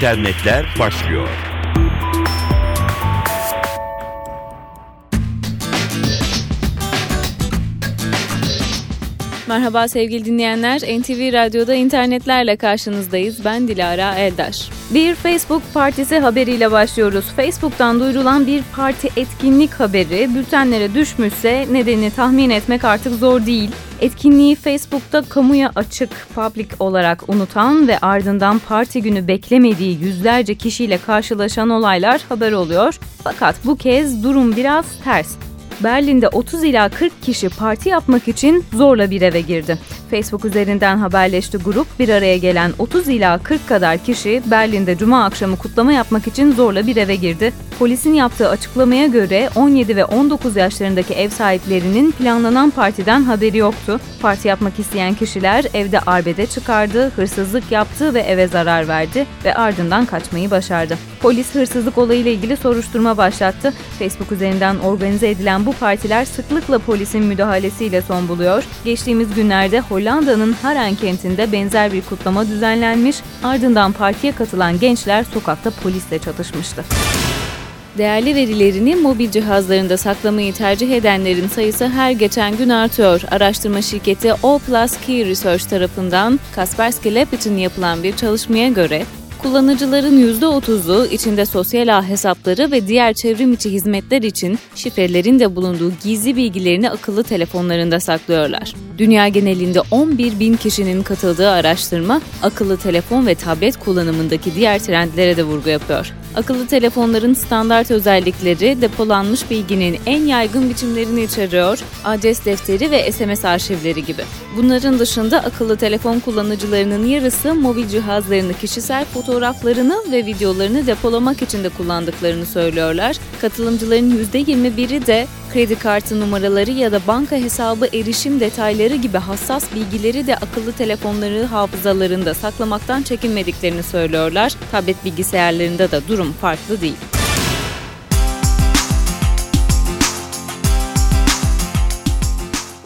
internetler başlıyor. Merhaba sevgili dinleyenler. NTV Radyo'da internetlerle karşınızdayız. Ben Dilara Eldar. Bir Facebook partisi haberiyle başlıyoruz. Facebook'tan duyurulan bir parti etkinlik haberi bültenlere düşmüşse nedenini tahmin etmek artık zor değil. Etkinliği Facebook'ta kamuya açık, public olarak unutan ve ardından parti günü beklemediği yüzlerce kişiyle karşılaşan olaylar haber oluyor. Fakat bu kez durum biraz ters. Berlin'de 30 ila 40 kişi parti yapmak için zorla bir eve girdi. Facebook üzerinden haberleşti grup. Bir araya gelen 30 ila 40 kadar kişi Berlin'de cuma akşamı kutlama yapmak için zorla bir eve girdi. Polisin yaptığı açıklamaya göre 17 ve 19 yaşlarındaki ev sahiplerinin planlanan partiden haberi yoktu. Parti yapmak isteyen kişiler evde arbede çıkardı, hırsızlık yaptı ve eve zarar verdi ve ardından kaçmayı başardı. Polis hırsızlık olayıyla ilgili soruşturma başlattı. Facebook üzerinden organize edilen bu partiler sıklıkla polisin müdahalesiyle son buluyor. Geçtiğimiz günlerde Hollanda'nın Haren kentinde benzer bir kutlama düzenlenmiş, ardından partiye katılan gençler sokakta polisle çatışmıştı. Değerli verilerini mobil cihazlarında saklamayı tercih edenlerin sayısı her geçen gün artıyor. Araştırma şirketi O Plus Key Research tarafından Kaspersky Lab için yapılan bir çalışmaya göre Kullanıcıların %30'u içinde sosyal ağ hesapları ve diğer çevrim içi hizmetler için şifrelerin de bulunduğu gizli bilgilerini akıllı telefonlarında saklıyorlar. Dünya genelinde 11 bin kişinin katıldığı araştırma, akıllı telefon ve tablet kullanımındaki diğer trendlere de vurgu yapıyor. Akıllı telefonların standart özellikleri depolanmış bilginin en yaygın biçimlerini içeriyor, adres defteri ve SMS arşivleri gibi. Bunların dışında akıllı telefon kullanıcılarının yarısı mobil cihazlarını kişisel fotoğraflarını ve videolarını depolamak için de kullandıklarını söylüyorlar. Katılımcıların %21'i de kredi kartı numaraları ya da banka hesabı erişim detayları gibi hassas bilgileri de akıllı telefonları hafızalarında saklamaktan çekinmediklerini söylüyorlar. Tablet bilgisayarlarında da durum farklı değil.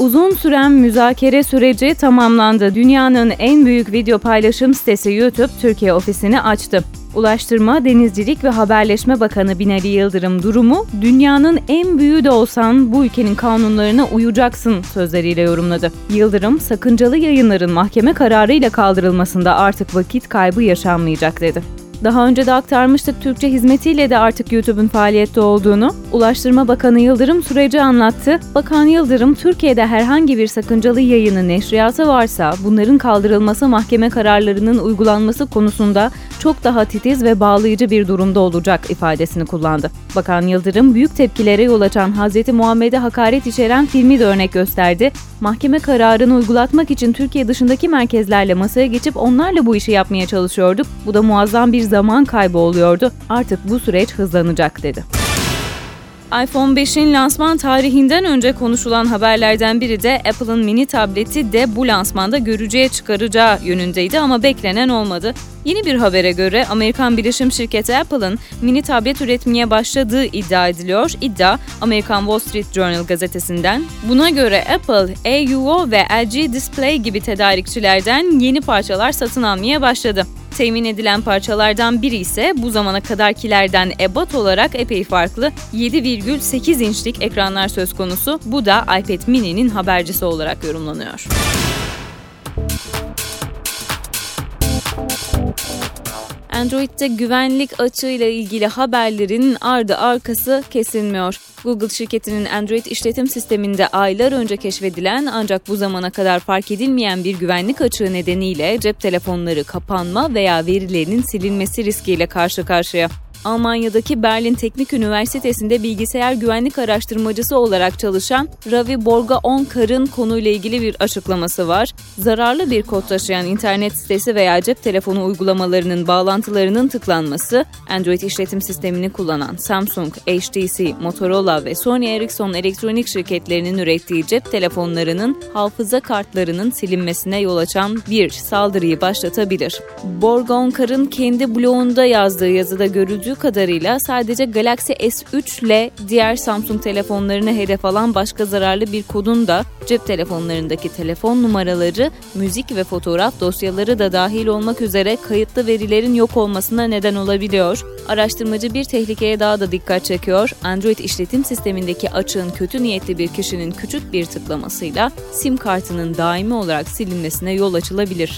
Uzun süren müzakere süreci tamamlandı. Dünyanın en büyük video paylaşım sitesi YouTube Türkiye ofisini açtı. Ulaştırma, Denizcilik ve Haberleşme Bakanı Binali Yıldırım durumu, dünyanın en büyüğü de olsan bu ülkenin kanunlarına uyacaksın sözleriyle yorumladı. Yıldırım, sakıncalı yayınların mahkeme kararıyla kaldırılmasında artık vakit kaybı yaşanmayacak dedi. Daha önce de aktarmıştık Türkçe hizmetiyle de artık YouTube'un faaliyette olduğunu. Ulaştırma Bakanı Yıldırım süreci anlattı. Bakan Yıldırım, Türkiye'de herhangi bir sakıncalı yayının neşriyatı varsa bunların kaldırılması mahkeme kararlarının uygulanması konusunda çok daha titiz ve bağlayıcı bir durumda olacak ifadesini kullandı. Bakan Yıldırım büyük tepkilere yol açan Hz. Muhammed'e hakaret içeren filmi de örnek gösterdi. Mahkeme kararını uygulatmak için Türkiye dışındaki merkezlerle masaya geçip onlarla bu işi yapmaya çalışıyorduk. Bu da muazzam bir zaman kaybı oluyordu. Artık bu süreç hızlanacak dedi iPhone 5'in lansman tarihinden önce konuşulan haberlerden biri de Apple'ın mini tableti de bu lansmanda görücüye çıkaracağı yönündeydi ama beklenen olmadı. Yeni bir habere göre Amerikan bilişim şirketi Apple'ın mini tablet üretmeye başladığı iddia ediliyor. İddia Amerikan Wall Street Journal gazetesinden. Buna göre Apple, AUO ve LG Display gibi tedarikçilerden yeni parçalar satın almaya başladı. Temin edilen parçalardan biri ise bu zamana kadarkilerden ebat olarak epey farklı 7,8 inçlik ekranlar söz konusu. Bu da iPad mini'nin habercisi olarak yorumlanıyor. Android'de güvenlik açığıyla ilgili haberlerin ardı arkası kesilmiyor. Google şirketinin Android işletim sisteminde aylar önce keşfedilen ancak bu zamana kadar fark edilmeyen bir güvenlik açığı nedeniyle cep telefonları kapanma veya verilerinin silinmesi riskiyle karşı karşıya. Almanya'daki Berlin Teknik Üniversitesi'nde bilgisayar güvenlik araştırmacısı olarak çalışan Ravi Borga Onkar'ın konuyla ilgili bir açıklaması var. Zararlı bir kod taşıyan internet sitesi veya cep telefonu uygulamalarının bağlantılarının tıklanması, Android işletim sistemini kullanan Samsung, HTC, Motorola ve Sony Ericsson elektronik şirketlerinin ürettiği cep telefonlarının hafıza kartlarının silinmesine yol açan bir saldırıyı başlatabilir. Borga Onkar'ın kendi blogunda yazdığı yazıda görüldüğü görüldüğü kadarıyla sadece Galaxy S3 ile diğer Samsung telefonlarını hedef alan başka zararlı bir kodun da cep telefonlarındaki telefon numaraları, müzik ve fotoğraf dosyaları da dahil olmak üzere kayıtlı verilerin yok olmasına neden olabiliyor. Araştırmacı bir tehlikeye daha da dikkat çekiyor. Android işletim sistemindeki açığın kötü niyetli bir kişinin küçük bir tıklamasıyla SIM kartının daimi olarak silinmesine yol açılabilir.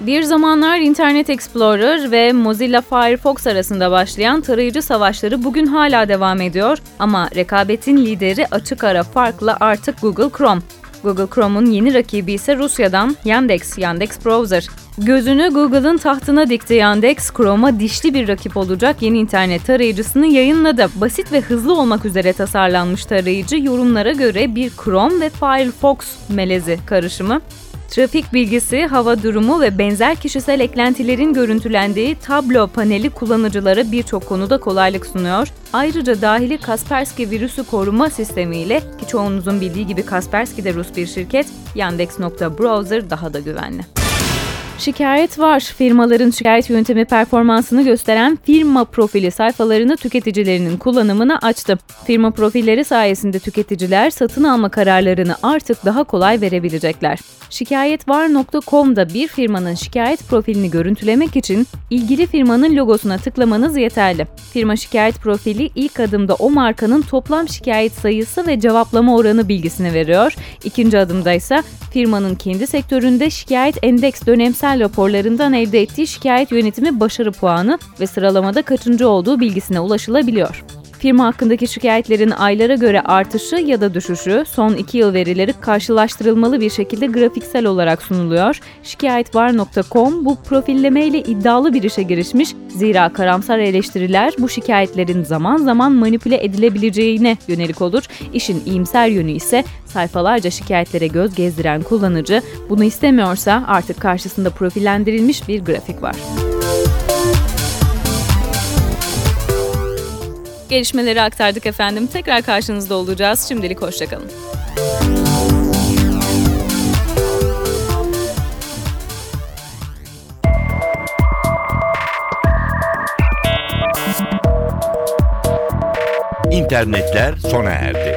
Bir zamanlar Internet Explorer ve Mozilla Firefox arasında başlayan tarayıcı savaşları bugün hala devam ediyor ama rekabetin lideri açık ara farkla artık Google Chrome. Google Chrome'un yeni rakibi ise Rusya'dan Yandex, Yandex Browser. Gözünü Google'ın tahtına dikti Yandex, Chrome'a dişli bir rakip olacak yeni internet tarayıcısını yayınladı. Basit ve hızlı olmak üzere tasarlanmış tarayıcı yorumlara göre bir Chrome ve Firefox melezi karışımı. Trafik bilgisi, hava durumu ve benzer kişisel eklentilerin görüntülendiği tablo paneli kullanıcılara birçok konuda kolaylık sunuyor. Ayrıca dahili Kaspersky virüsü koruma sistemiyle ki çoğunuzun bildiği gibi Kaspersky de Rus bir şirket, Yandex.Browser daha da güvenli. Şikayet var. Firmaların şikayet yöntemi performansını gösteren firma profili sayfalarını tüketicilerinin kullanımına açtı. Firma profilleri sayesinde tüketiciler satın alma kararlarını artık daha kolay verebilecekler. Şikayetvar.com'da bir firmanın şikayet profilini görüntülemek için ilgili firmanın logosuna tıklamanız yeterli. Firma şikayet profili ilk adımda o markanın toplam şikayet sayısı ve cevaplama oranı bilgisini veriyor. İkinci adımda ise firmanın kendi sektöründe şikayet endeks dönemsel raporlarından elde ettiği şikayet yönetimi başarı puanı ve sıralamada kaçıncı olduğu bilgisine ulaşılabiliyor. Firma hakkındaki şikayetlerin aylara göre artışı ya da düşüşü son 2 yıl verileri karşılaştırılmalı bir şekilde grafiksel olarak sunuluyor. Şikayetvar.com bu profilleme ile iddialı bir işe girişmiş. Zira karamsar eleştiriler bu şikayetlerin zaman zaman manipüle edilebileceğine yönelik olur. İşin iyimser yönü ise sayfalarca şikayetlere göz gezdiren kullanıcı bunu istemiyorsa artık karşısında profillendirilmiş bir grafik var. Gelişmeleri aktardık efendim. Tekrar karşınızda olacağız. Şimdilik hoşçakalın. İnternetler sona erdi.